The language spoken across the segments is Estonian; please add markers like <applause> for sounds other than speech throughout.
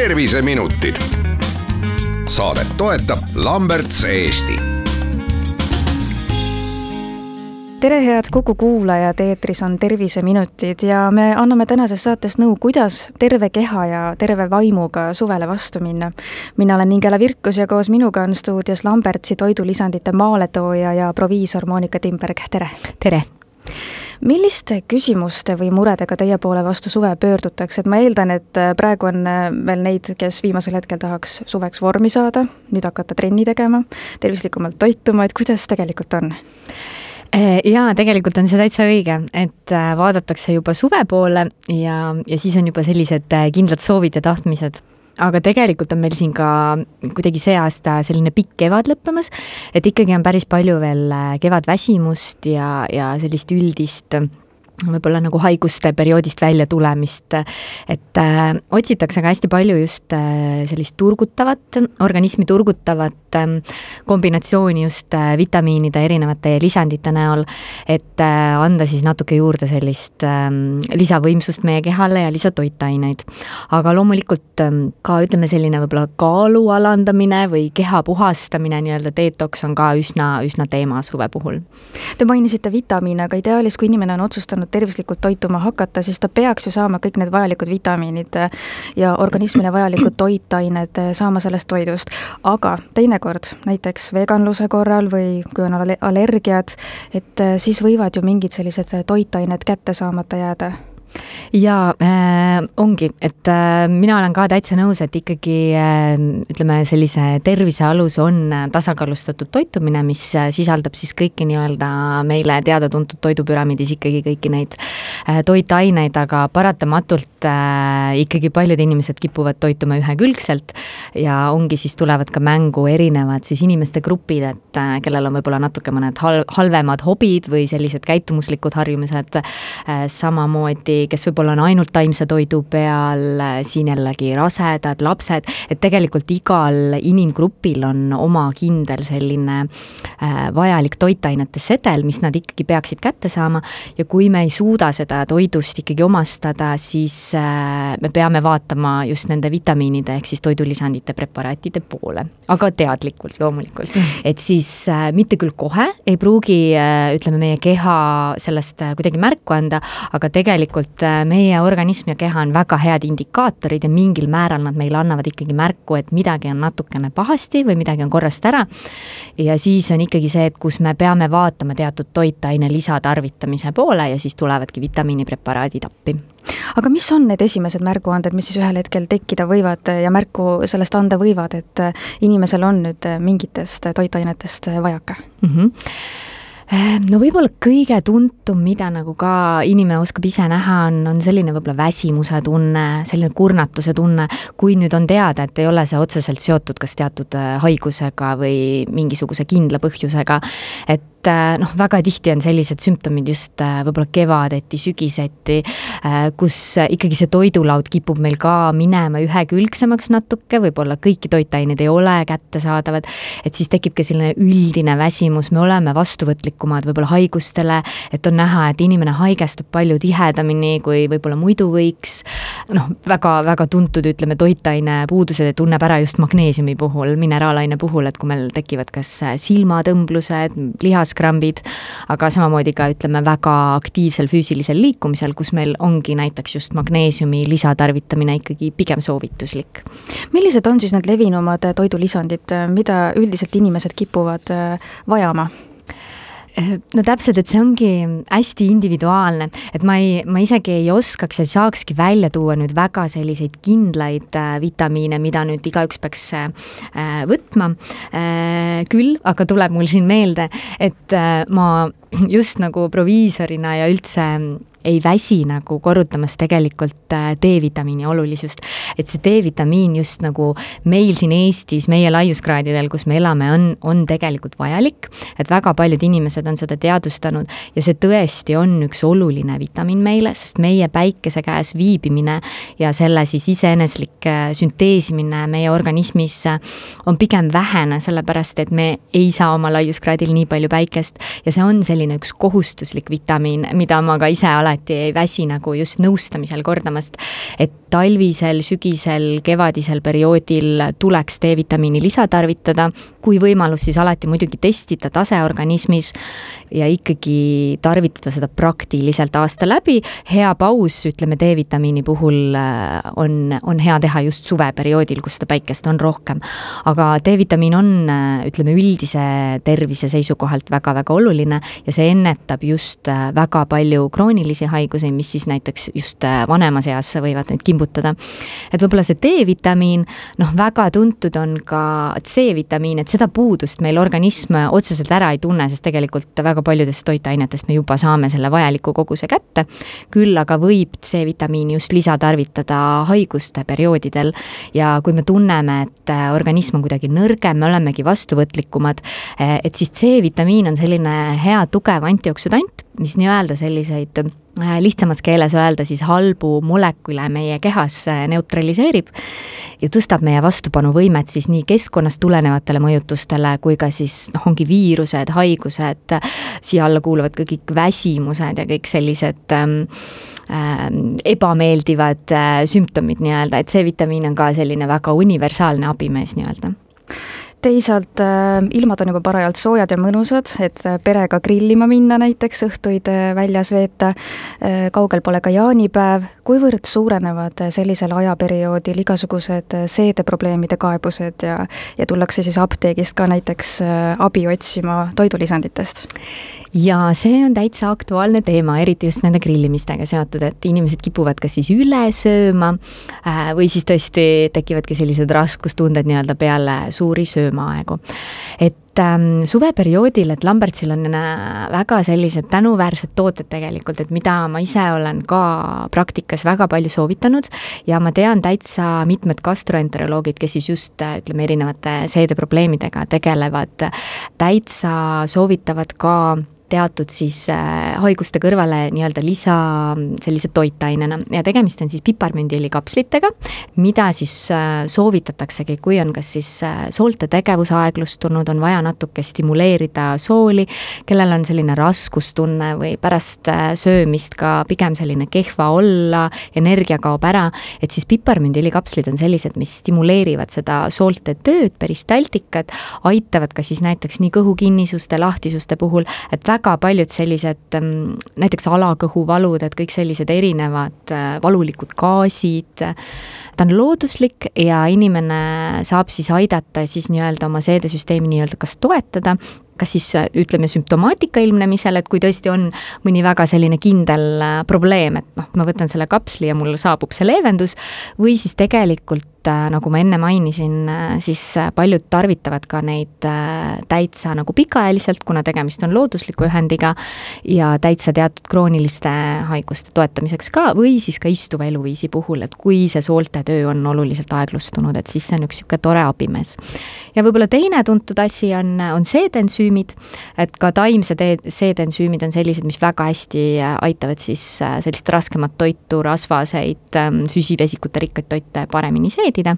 terviseminutid. saadet toetab Lamberts Eesti tere, head Kuku kuulajad, eetris on Terviseminutid ja me anname tänases saates nõu, kuidas terve keha ja terve vaimuga suvele vastu minna. mina olen Ingela Virkus ja koos minuga on stuudios Lambertsi toidulisandite maaletooja ja proviisor Monika Timberg, tere! tere! Milliste küsimuste või muredega teie poole vastu suve pöördutakse, et ma eeldan, et äh, praegu on äh, veel neid, kes viimasel hetkel tahaks suveks vormi saada, nüüd hakata trenni tegema, tervislikumalt toituma, et kuidas tegelikult on? Äh, jaa, tegelikult on see täitsa õige, et vaadatakse juba suve poole ja, ja siis on juba sellised kindlad soovid ja tahtmised aga tegelikult on meil siin ka kuidagi see aasta selline pikk kevad lõppemas, et ikkagi on päris palju veel äh, kevadväsimust ja, ja sellist üldist võib-olla nagu haiguste perioodist välja tulemist, et äh, otsitakse ka hästi palju just äh, sellist turgutavat, organismi turgutavat äh, kombinatsiooni just äh, vitamiinide erinevate lisandite näol, et äh, anda siis natuke juurde sellist äh, lisavõimsust meie kehale ja lisatoitaineid. aga loomulikult äh, ka ütleme, selline võib-olla kaalu alandamine või keha puhastamine, nii-öelda detox on ka üsna, üsna teema suve puhul. Te mainisite vitamiine, aga ideaalis, kui inimene on otsustanud tervislikult toituma hakata, siis ta peaks ju saama kõik need vajalikud vitamiinid ja organismile vajalikud toitained saama sellest toidust. aga teinekord, näiteks veganluse korral või kui on allergiad, et siis võivad ju mingid sellised toitained kätte saamata jääda jaa äh,, ongi, et äh, mina olen ka täitsa nõus, et ikkagi äh, ütleme, sellise tervise alus on tasakaalustatud toitumine, mis äh, sisaldab siis kõiki nii-öelda meile teada-tuntud toidupüramiidis ikkagi kõiki neid äh, toitaineid, aga paratamatult äh, ikkagi paljud inimesed kipuvad toituma ühekülgselt ja ongi siis tulevad ka mängu erinevad siis inimeste grupid, et äh, kellel on võib-olla natuke mõned hal-, halvemad hobid või sellised käitumuslikud harjumused äh,, samamoodi kes võib-olla on ainult taimse toidu peal, siin jällegi rasedad, lapsed, et tegelikult igal inimgrupil on oma kindel selline äh, vajalik toitainete sedel, mis nad ikkagi peaksid kätte saama. Ja kui me ei suuda seda toidust ikkagi omastada, siis äh, me peame vaatama just nende vitamiinide ehk siis toidulisandite preparaatide poole, aga teadlikult loomulikult. et siis äh, mitte küll kohe ei pruugi ütleme, meie keha sellest kuidagi märku anda, aga tegelikult et äh, meie organism ja keha on väga head indikaatorid ja mingil määral nad meile annavad ikkagi märku, et midagi on natukene pahasti või midagi on korrast ära. ja siis on ikkagi see, et kus me peame vaatama teatud toitaine lisatarvitamise poole ja siis tulevadki vitamiinipreparaadid appi aga mis on need esimesed märguanded, mis siis ühel hetkel tekkida võivad ja märku sellest anda võivad, et inimesel on nüüd mingitest toitainetest vajaka mm? -hmm no võib-olla kõige tuntum, mida nagu ka inimene oskab ise näha, on, on selline võib-olla väsimuse tunne, selline kurnatuse tunne, kui nüüd on teada, et ei ole see otseselt seotud kas teatud äh, haigusega või mingisuguse kindla põhjusega, et et äh, noh, väga tihti on sellised sümptomid just äh, võib-olla kevadeti, sügiseti, äh, kus ikkagi see toidulaud kipub meil ka minema ühekülgsemaks natuke, võib-olla kõiki toitained ei ole kättesaadavad, et siis tekibki selline üldine väsimus, me oleme vastuvõtlikumad võib-olla haigustele, et on näha, et inimene haigestub palju tihedamini, kui võib-olla muidu võiks, noh, väga-väga tuntud, ütleme, toitaine puudused tunneb ära just magneesiumi puhul, mineraalaine puhul, et kui meil tekivad kas silmatõmblused, lihas lihaskrambid, aga samamoodi ka ütleme, väga aktiivsel füüsilisel liikumisel, kus meil ongi näiteks just magneesiumi lisatarvitamine ikkagi pigem soovituslik. millised on siis need levinumad toidulisandid, mida üldiselt inimesed kipuvad äh, vajama? No täpselt, et see ongi hästi individuaalne, et ma ei, ma isegi ei oskaks ja saakski välja tuua nüüd väga selliseid kindlaid äh, vitamiine, mida nüüd igaüks peaks äh, võtma. Küll aga tuleb mul siin meelde, et ma just nagu proviisorina ja üldse ei väsi nagu korrutamas tegelikult äh, D-vitamiini olulisust. et see D-vitamiin just nagu meil siin Eestis, meie laiuskraadidel, kus me elame, on, on tegelikult vajalik. et väga paljud inimesed on seda teadvustanud ja see tõesti on üks oluline vitamiin meile, sest meie päikese käes viibimine ja selle siis iseeneslik äh, sünteesimine meie organismis äh, on pigem vähene, sellepärast et me ei saa oma laiuskraadil nii palju päikest ja see on selline üks kohustuslik vitamiin, mida ma ka ise alati ei väsi nagu just nõustamisel kordamast, et talvisel, sügisel, kevadisel perioodil tuleks D-vitamiini lisatarvitada, kui võimalus, siis alati muidugi testida tase organismis ja ikkagi tarvitada seda praktiliselt aasta läbi, hea paus, ütleme D-vitamiini puhul äh, on, on hea teha just suveperioodil, kus seda päikest on rohkem. aga D-vitamiin on, äh, ütleme, üldise tervise seisukohalt väga-väga oluline ja see ennetab just äh, väga palju kroonilisi haigusi, mis siis näiteks just vanemas eas võivad neid kimbutada. et võib-olla see D-vitamiin, noh, väga tuntud on ka C-vitamiin, et seda puudust meil organism otseselt ära ei tunne, sest tegelikult väga paljudest toitainetest me juba saame selle vajaliku koguse kätte. küll aga võib C-vitamiini just lisatarvitada haiguste perioodidel ja kui me tunneme, et organism on kuidagi nõrgem, me olemegi vastuvõtlikumad, äh, et siis C-vitamiin on selline hea tugev antioksüdant, mis nii-öelda selliseid lihtsamas keeles öelda siis halbu molekule meie kehas äh, neutraliseerib ja tõstab meie vastupanuvõimet siis nii keskkonnast tulenevatele mõjutustele kui ka siis noh, ongi viirused, haigused, siia alla kuuluvad ka kõik väsimused ja kõik sellised ähm, äh, ebameeldivad äh, sümptomid nii-öelda, et C-vitamiin on ka selline väga universaalne abimees nii-öelda teisalt äh, ilmad on juba parajalt soojad ja mõnusad, et äh, perega grillima minna näiteks, õhtuid äh, väljas veeta, kaugel pole ka jaanipäev, kuivõrd suurenevad sellisel ajaperioodil igasugused seedeprobleemide kaebused ja, ja tullakse siis apteegist ka näiteks abi otsima toidulisanditest? Ja see on täitsa aktuaalne teema, eriti just nende grillimistega seotud, et inimesed kipuvad kas siis üle sööma või siis tõesti tekivadki sellised raskustunded nii-öelda peale suuri sööma söömaaegu. et ähm, suveperioodil, et Lambertsil on äh, väga sellised tänuväärsed tooted tegelikult, et mida ma ise olen ka praktikas väga palju soovitanud ja ma tean täitsa mitmed gastroenteroloogid, kes siis just äh, ütleme, erinevate seedeprobleemidega tegelevad, täitsa soovitavad ka teatud siis äh, haiguste kõrvale nii-öelda lisa sellise toitainena. Ja tegemist on siis piparmündiõli kapslitega, mida siis soovitataksegi, kui on kas siis soolte tegevus aeglustunud, on vaja natuke stimuleerida sooli, kellel on selline raskustunne või pärast söömist ka pigem selline kehva olla, energia kaob ära, et siis piparmündiõli kapslid on sellised, mis stimuleerivad seda soolte tööd, peristaltikat, aitavad ka siis näiteks nii kõhukinnisuste, lahtisuste puhul, et väga paljud sellised mm, näiteks alakõhuvalud, et kõik sellised erinevad äh, valulikud gaasid, ta on looduslik ja inimene saab siis aidata siis nii-öelda oma seedesüsteemi nii-öelda kas toetada kas siis ütleme sümptomaatika ilmnemisel, et kui tõesti on mõni väga selline kindel äh, probleem, et noh, ma võtan selle kapsli ja mul saabub see leevendus, või siis tegelikult äh, nagu ma enne mainisin, äh, siis paljud tarvitavad ka neid täitsa nagu pikaajaliselt, kuna tegemist on loodusliku ühendiga ja täitsa teatud krooniliste haiguste toetamiseks ka, või siis ka istuva eluviisi puhul, et kui see soolte töö on oluliselt aeglustunud, et siis see on üks niisugune tore abimees. ja võib-olla teine tuntud asi on, on seedensüüm, ensüümid, et ka taimsed seedensüümid on sellised, mis väga hästi äh, aitavad siis äh, sellist raskemat toitu, rasvaseid, ähm, süsivesikute rikkaid toite paremini seedida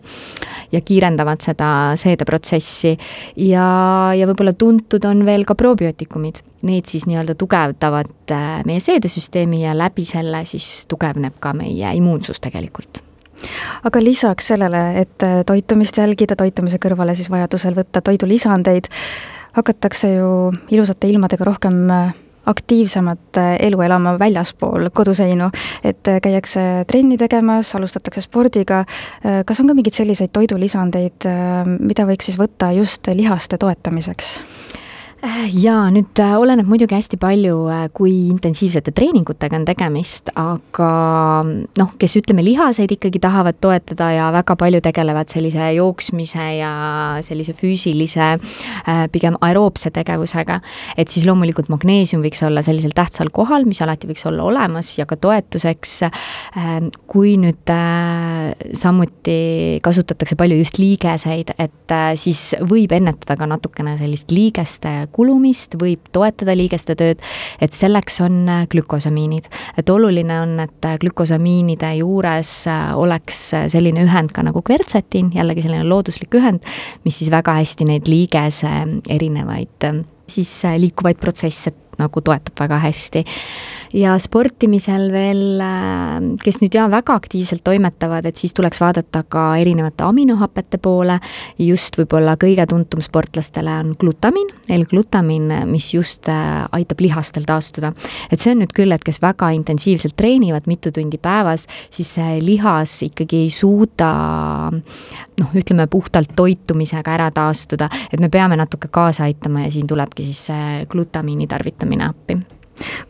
ja kiirendavad seda seedeprotsessi. Ja, ja võib-olla tuntud on veel ka probiootikumid. Need siis nii-öelda tugevdavad äh, meie seedesüsteemi ja läbi selle siis tugevneb ka meie immuunsus tegelikult. Aga lisaks sellele, et toitumist jälgida, toitumise kõrvale siis vajadusel võtta toidulisandeid, hakatakse ju ilusate ilmadega rohkem äh, aktiivsemat äh, elu elama väljaspool koduseinu, et äh, käiakse trenni tegemas, alustatakse spordiga, kas on ka mingeid selliseid toidulisandeid, mida võiks siis võtta just lihaste toetamiseks? Äh, jaa, nüüd äh, oleneb muidugi hästi palju, äh, kui intensiivsete treeningutega on tegemist, aga noh, kes ütleme, lihaseid ikkagi tahavad toetada ja väga palju tegelevad sellise jooksmise ja sellise füüsilise pigem aeroobse tegevusega, et siis loomulikult magneesium võiks olla sellisel tähtsal kohal, mis alati võiks olla olemas ja ka toetuseks. kui nüüd samuti kasutatakse palju just liigeseid, et siis võib ennetada ka natukene sellist liigeste kulumist, võib toetada liigeste tööd, et selleks on äh, glükosamiinid. et oluline on, et äh, glükosamiinide juures äh, oleks selline ühend ka nagu kvertsetin, jällegi selline looduslik ühend, mis siis väga hästi neid liigese erinevaid siis liikuvaid protsesse nagu toetab väga hästi. ja sportimisel veel, äh, kes nüüd jaa, väga aktiivselt toimetavad, et siis tuleks vaadata ka erinevate aminohapete poole, just võib-olla kõige tuntum sportlastele on glutamiin, L-glutamiin, mis just äh, aitab lihastel taastuda. et see on nüüd küll, et kes väga intensiivselt treenivad mitu tundi päevas, siis see lihas ikkagi ei suuda noh, ütleme puhtalt toitumisega ära taastuda, et me peame natuke kaasa aitama ja siin tulebki siis see glutamiini tarvitamine appi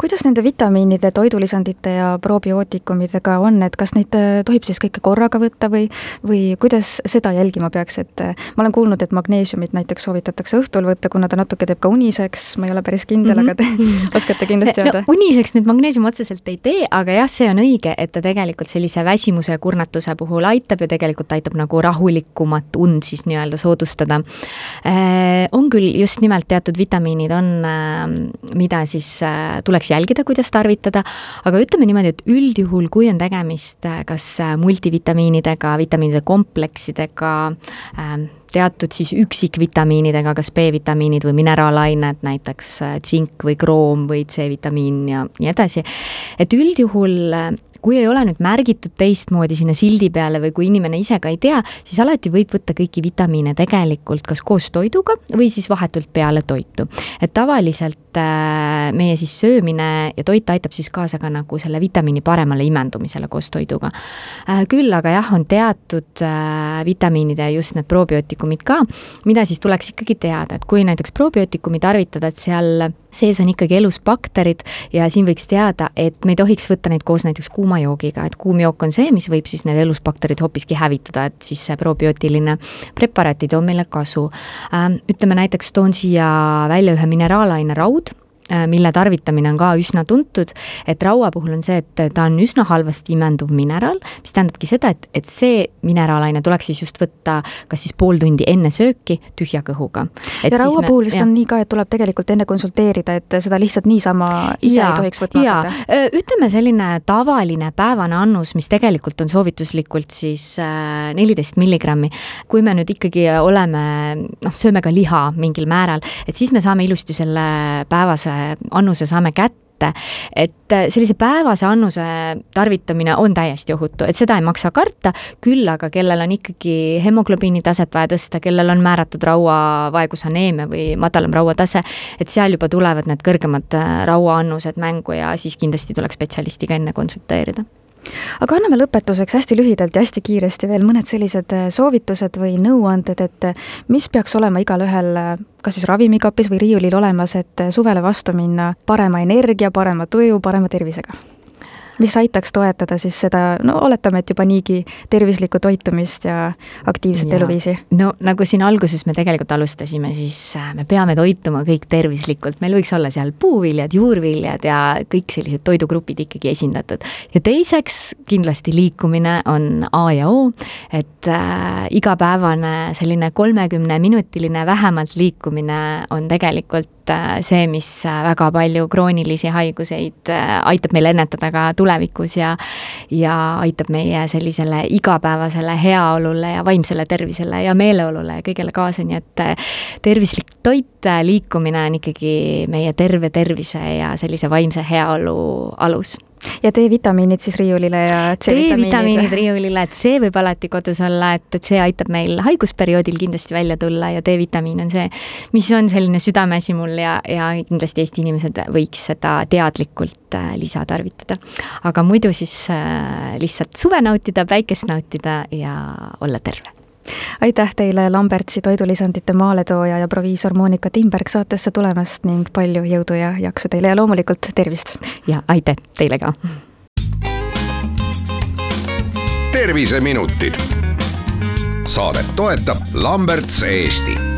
kuidas nende vitamiinide, toidulisandite ja probiootikumidega on, et kas neid äh, tohib siis kõike korraga võtta või, või kuidas seda jälgima peaks, et äh, ma olen kuulnud, et magneesiumit näiteks soovitatakse õhtul võtta, kuna ta natuke teeb ka uniseks, ma ei ole päris kindel mm, -hmm. aga te mhm. <laughs> oskate kindlasti öelda no,. uniseks nüüd magneesium otseselt ei tee, aga jah, see on õige, et ta tegelikult sellise väsimuse ja kurnatuse puhul aitab ja tegelikult aitab nagu rahulikumat und siis nii-öelda soodustada äh,. on küll just nimelt teatud vitamiinid on mida siis äh, tuleks jälgida, kuidas tarvitada, aga ütleme niimoodi, et üldjuhul, kui on tegemist äh, kas äh, multivitamiinidega, vitamiinide kompleksidega ähm,, teatud siis üksikvitamiinidega, kas B-vitamiinid või mineraalained, näiteks äh, tsink või kroom või C-vitamiin ja nii edasi, et üldjuhul kui ei ole nüüd märgitud teistmoodi sinna sildi peale või kui inimene ise ka ei tea, siis alati võib võtta kõiki vitamiine tegelikult kas koos toiduga või siis vahetult peale toitu. et tavaliselt äh, meie siis söömine ja toit aitab siis kaasa ka nagu selle vitamiini paremale imendumisele koos toiduga. Äh, küll aga jah, on teatud äh, vitamiinid ja just need probiootikumid ka, mida siis tuleks ikkagi teada, et kui näiteks probiootikumi tarvitada, et seal sees on ikkagi elus bakterid ja siin võiks teada, et me ei tohiks võtta neid koos näiteks kuuma joogiga, et kuum jook on see, mis võib siis need elus bakterid hoopiski hävitada, et siis see probiootiline preparaat ei too meile kasu. Ähm, ütleme näiteks toon siia välja ühe mineraalaine raud Äh, mille tarvitamine on ka üsna tuntud, et raua puhul on see, et ta on üsna halvasti imenduv mineraal, mis tähendabki seda, et, et see mineraalaine tuleks siis just võtta kas siis pool tundi enne sööki tühja kõhuga. ja raua me, puhul vist ja. on nii ka, et tuleb tegelikult enne konsulteerida, et seda lihtsalt niisama ise ja, ei tohiks võtma hakata? ütleme selline tavaline päevane annus, mis tegelikult on soovituslikult siis äh, neliteist milligrammi. kui me nüüd ikkagi oleme, noh, sööme ka liha mingil määral, et siis me saame ilusti selle päevase annuse saame kätte. Et äh, sellise päevase annuse tarvitamine on täiesti ohutu, et seda ei maksa karta, küll aga kellel on ikkagi hemoglobiini taset vaja tõsta, kellel on määratud rauavaegusaneemia või madalam rauatase, et seal juba tulevad need kõrgemad äh, rauaannused mängu ja siis kindlasti tuleks spetsialistiga enne konsulteerida aga anname lõpetuseks hästi lühidalt ja hästi kiiresti veel mõned sellised äh, soovitused või nõuanded, et äh, mis peaks olema igalühel äh, kas siis ravimikapis või riiulil olemas, et suvele vastu minna parema energia, parema tuju, parema tervisega mis aitaks toetada siis seda, no oletame, et juba niigi tervislikku toitumist ja aktiivset ja, eluviisi? no nagu siin alguses me tegelikult alustasime, siis äh, me peame toituma kõik tervislikult, meil võiks olla seal puuviljad, juurviljad ja kõik sellised toidugrupid ikkagi esindatud. ja teiseks kindlasti liikumine on A ja O, et äh, igapäevane selline kolmekümneminutiline vähemalt liikumine on tegelikult Äh, see, mis äh, väga palju kroonilisi haiguseid äh, aitab meil ennetada ka tulevikus ja ja aitab meie sellisele igapäevasele heaolule ja vaimsele tervisele ja meeleolule ja kõigele kaasa, nii et tervislik toit, liikumine on ikkagi meie terve tervise ja sellise vaimse heaolu alus ja D-vitamiinid siis riiulile ja C-vitamiinid riiulile, et C võib alati kodus olla, et, et see aitab meil haigusperioodil kindlasti välja tulla ja D-vitamiin on see, mis on selline südameasi mul ja, ja kindlasti Eesti inimesed võiks seda teadlikult äh, lisatarvitada. aga muidu siis äh, lihtsalt suve nautida, päikest nautida ja olla terve aitäh teile, Lambertsi toidulisandite maaletooja ja proviisor Monika Timberg saatesse tulemast ning palju jõudu ja jaksu teile ja loomulikult tervist! ja aitäh teile ka! terviseminutid. saadet toetab Lamberts Eesti